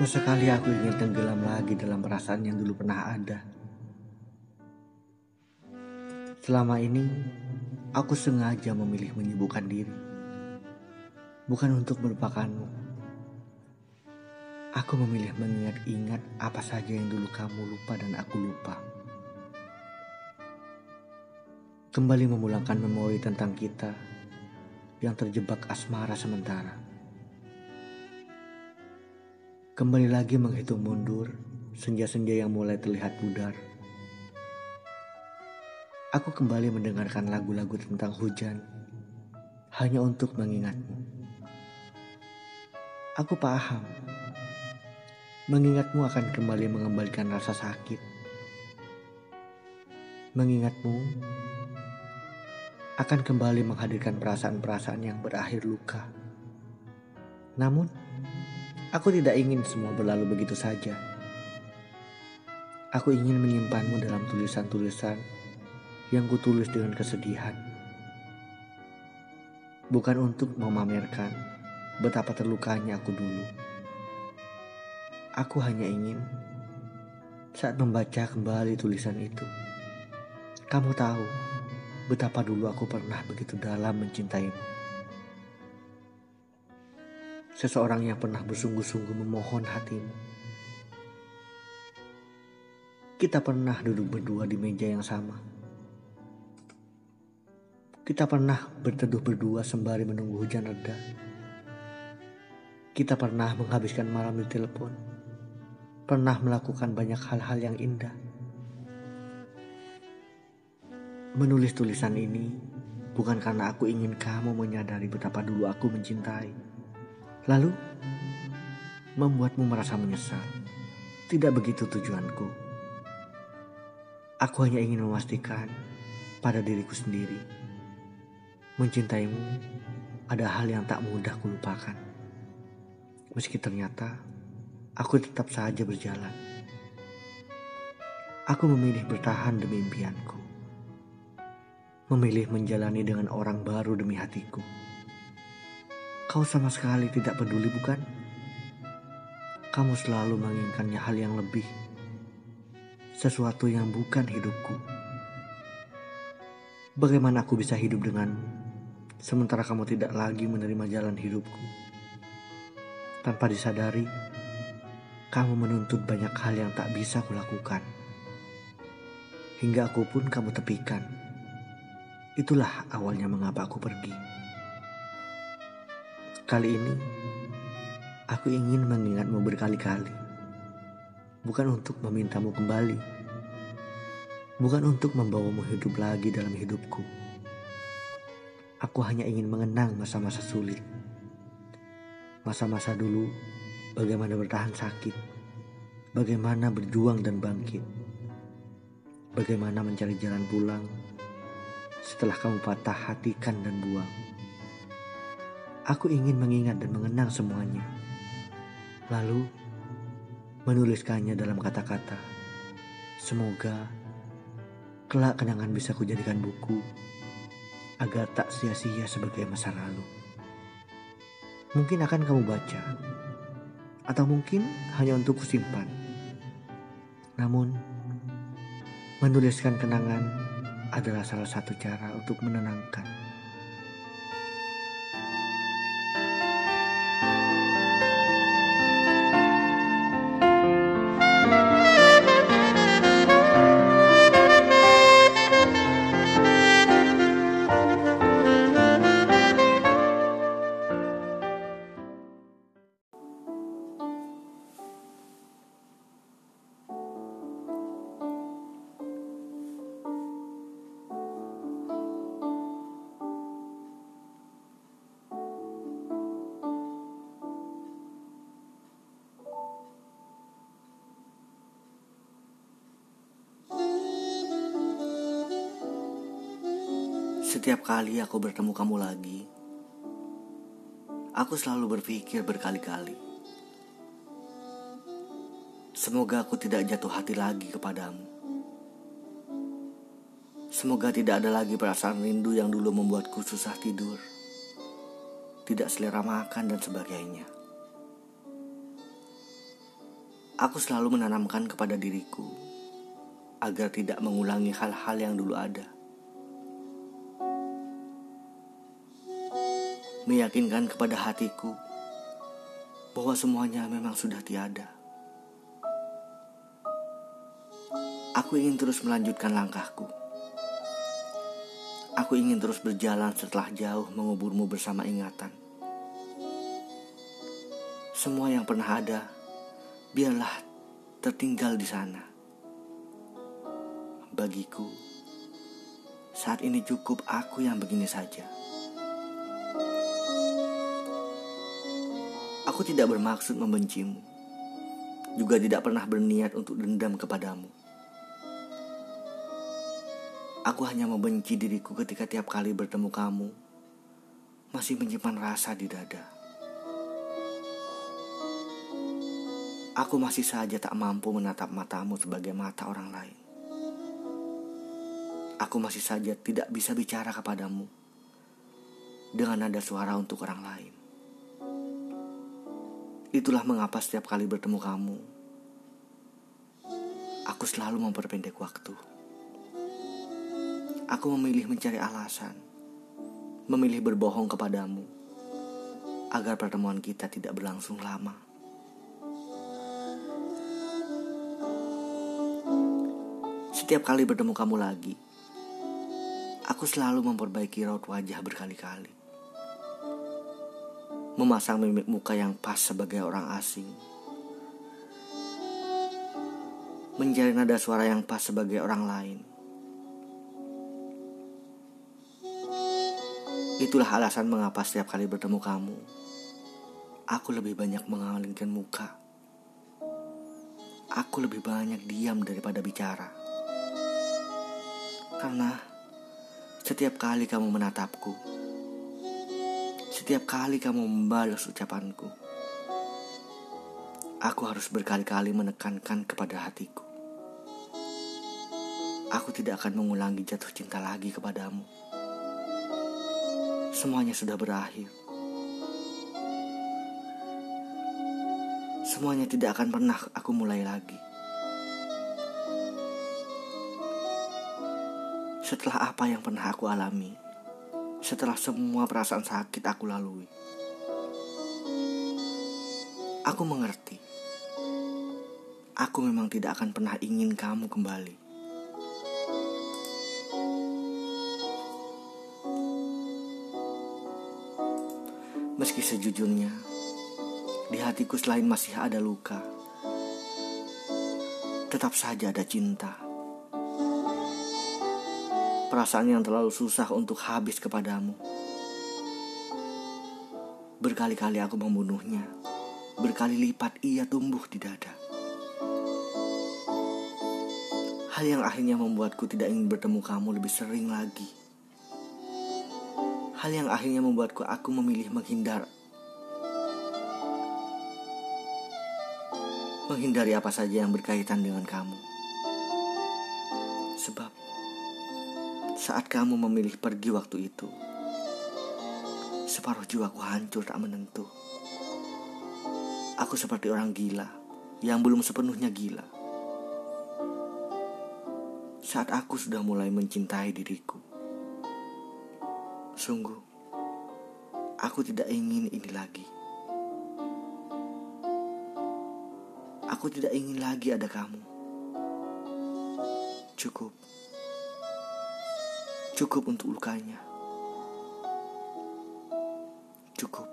Sesekali aku ingin tenggelam lagi dalam perasaan yang dulu pernah ada. Selama ini, aku sengaja memilih menyibukkan diri. Bukan untuk melupakanmu. Aku memilih mengingat-ingat apa saja yang dulu kamu lupa dan aku lupa. Kembali memulangkan memori tentang kita yang terjebak asmara sementara. Kembali lagi menghitung mundur senja-senja yang mulai terlihat pudar. Aku kembali mendengarkan lagu-lagu tentang hujan hanya untuk mengingatmu. Aku paham, mengingatmu akan kembali mengembalikan rasa sakit. Mengingatmu akan kembali menghadirkan perasaan-perasaan yang berakhir luka. Namun, aku tidak ingin semua berlalu begitu saja. Aku ingin menyimpanmu dalam tulisan-tulisan yang kutulis dengan kesedihan. Bukan untuk memamerkan betapa terlukanya aku dulu. Aku hanya ingin saat membaca kembali tulisan itu, kamu tahu betapa dulu aku pernah begitu dalam mencintaimu. Seseorang yang pernah bersungguh-sungguh memohon hatimu. Kita pernah duduk berdua di meja yang sama. Kita pernah berteduh berdua sembari menunggu hujan reda. Kita pernah menghabiskan malam di telepon. Pernah melakukan banyak hal-hal yang indah Menulis tulisan ini bukan karena aku ingin kamu menyadari betapa dulu aku mencintai. Lalu, membuatmu merasa menyesal. Tidak begitu tujuanku. Aku hanya ingin memastikan pada diriku sendiri. Mencintaimu ada hal yang tak mudah kulupakan. Meski ternyata aku tetap saja berjalan. Aku memilih bertahan demi impianku memilih menjalani dengan orang baru demi hatiku. Kau sama sekali tidak peduli, bukan? Kamu selalu menginginkannya hal yang lebih, sesuatu yang bukan hidupku. Bagaimana aku bisa hidup dengan sementara kamu tidak lagi menerima jalan hidupku? Tanpa disadari, kamu menuntut banyak hal yang tak bisa kulakukan. Hingga aku pun kamu tepikan. Itulah awalnya mengapa aku pergi. Kali ini, aku ingin mengingatmu berkali-kali. Bukan untuk memintamu kembali. Bukan untuk membawamu hidup lagi dalam hidupku. Aku hanya ingin mengenang masa-masa sulit. Masa-masa dulu bagaimana bertahan sakit. Bagaimana berjuang dan bangkit. Bagaimana mencari jalan pulang setelah kamu patah hatikan dan buang. Aku ingin mengingat dan mengenang semuanya. Lalu menuliskannya dalam kata-kata. Semoga kelak kenangan bisa kujadikan buku agar tak sia-sia sebagai masa lalu. Mungkin akan kamu baca, atau mungkin hanya untuk kusimpan. Namun, menuliskan kenangan adalah salah satu cara untuk menenangkan Setiap kali aku bertemu kamu lagi, aku selalu berpikir berkali-kali. Semoga aku tidak jatuh hati lagi kepadamu. Semoga tidak ada lagi perasaan rindu yang dulu membuatku susah tidur, tidak selera makan, dan sebagainya. Aku selalu menanamkan kepada diriku agar tidak mengulangi hal-hal yang dulu ada. Meyakinkan kepada hatiku bahwa semuanya memang sudah tiada. Aku ingin terus melanjutkan langkahku. Aku ingin terus berjalan setelah jauh menguburmu bersama ingatan. Semua yang pernah ada biarlah tertinggal di sana. Bagiku, saat ini cukup aku yang begini saja. Aku tidak bermaksud membencimu, juga tidak pernah berniat untuk dendam kepadamu. Aku hanya membenci diriku ketika tiap kali bertemu kamu, masih menyimpan rasa di dada. Aku masih saja tak mampu menatap matamu sebagai mata orang lain. Aku masih saja tidak bisa bicara kepadamu dengan nada suara untuk orang lain. Itulah mengapa setiap kali bertemu kamu, aku selalu memperpendek waktu. Aku memilih mencari alasan, memilih berbohong kepadamu, agar pertemuan kita tidak berlangsung lama. Setiap kali bertemu kamu lagi, aku selalu memperbaiki raut wajah berkali-kali. Memasang mimik muka yang pas sebagai orang asing. Mencari nada suara yang pas sebagai orang lain. Itulah alasan mengapa setiap kali bertemu kamu, aku lebih banyak mengalingkan muka. Aku lebih banyak diam daripada bicara. Karena setiap kali kamu menatapku, setiap kali kamu membalas ucapanku, aku harus berkali-kali menekankan kepada hatiku. Aku tidak akan mengulangi jatuh cinta lagi kepadamu. Semuanya sudah berakhir. Semuanya tidak akan pernah aku mulai lagi. Setelah apa yang pernah aku alami, setelah semua perasaan sakit aku lalui, aku mengerti. Aku memang tidak akan pernah ingin kamu kembali. Meski sejujurnya, di hatiku selain masih ada luka, tetap saja ada cinta perasaan yang terlalu susah untuk habis kepadamu. Berkali-kali aku membunuhnya, berkali lipat ia tumbuh di dada. Hal yang akhirnya membuatku tidak ingin bertemu kamu lebih sering lagi. Hal yang akhirnya membuatku aku memilih menghindar. Menghindari apa saja yang berkaitan dengan kamu. Sebab saat kamu memilih pergi waktu itu, separuh jiwaku hancur tak menentu. Aku seperti orang gila yang belum sepenuhnya gila. Saat aku sudah mulai mencintai diriku, sungguh aku tidak ingin ini lagi. Aku tidak ingin lagi ada kamu. Cukup Cukup untuk lukanya. Cukup.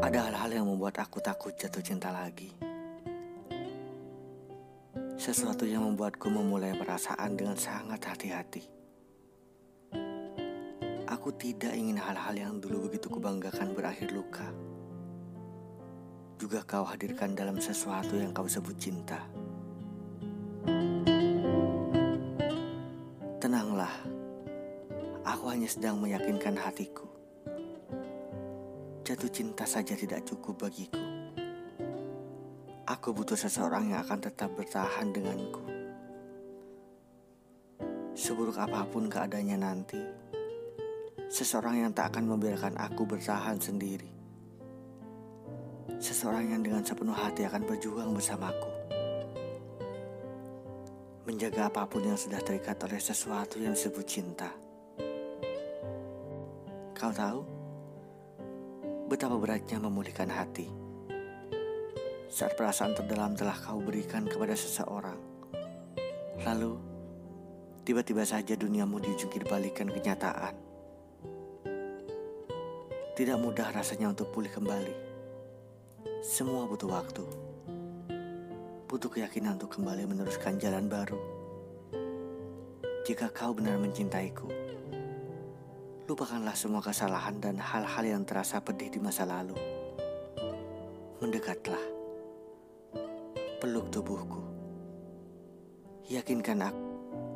Ada hal-hal yang membuat aku takut jatuh cinta lagi. Sesuatu yang membuatku memulai perasaan dengan sangat hati-hati. Aku tidak ingin hal-hal yang dulu begitu kubanggakan berakhir luka. Juga kau hadirkan dalam sesuatu yang kau sebut cinta. Tenanglah, aku hanya sedang meyakinkan hatiku Jatuh cinta saja tidak cukup bagiku. Aku butuh seseorang yang akan tetap bertahan denganku. Seburuk apa pun keadaannya nanti, seseorang yang tak akan membiarkan aku bertahan sendiri. Seseorang yang dengan sepenuh hati akan berjuang bersamaku. Menjaga apa pun yang sudah terikat oleh sesuatu yang disebut cinta. Kau tahu? betapa beratnya memulihkan hati. Saat perasaan terdalam telah kau berikan kepada seseorang, lalu tiba-tiba saja duniamu dijungkir balikan kenyataan. Tidak mudah rasanya untuk pulih kembali. Semua butuh waktu. Butuh keyakinan untuk kembali meneruskan jalan baru. Jika kau benar mencintaiku, Lupakanlah semua kesalahan dan hal-hal yang terasa pedih di masa lalu. Mendekatlah. Peluk tubuhku. Yakinkan aku,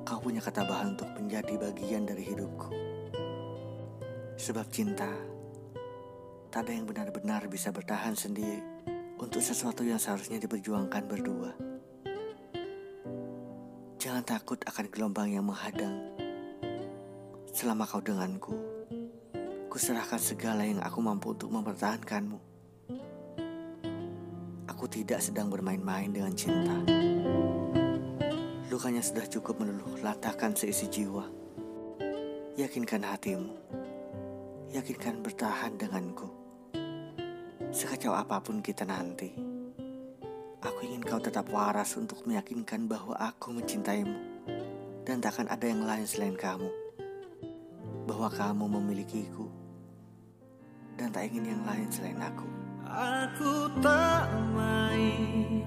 kau punya ketabahan untuk menjadi bagian dari hidupku. Sebab cinta, tak ada yang benar-benar bisa bertahan sendiri untuk sesuatu yang seharusnya diperjuangkan berdua. Jangan takut akan gelombang yang menghadang Selama kau denganku, kuserahkan segala yang aku mampu untuk mempertahankanmu. Aku tidak sedang bermain-main dengan cinta. Lukanya sudah cukup meluluh latakan seisi jiwa. Yakinkan hatimu. Yakinkan bertahan denganku. Sekacau apa pun kita nanti. Aku ingin kau tetap waras untuk meyakinkan bahwa aku mencintaimu. Dan takkan ada yang lain selain kamu bahwa kamu memilikiku dan tak ingin yang lain selain aku. Aku tak main.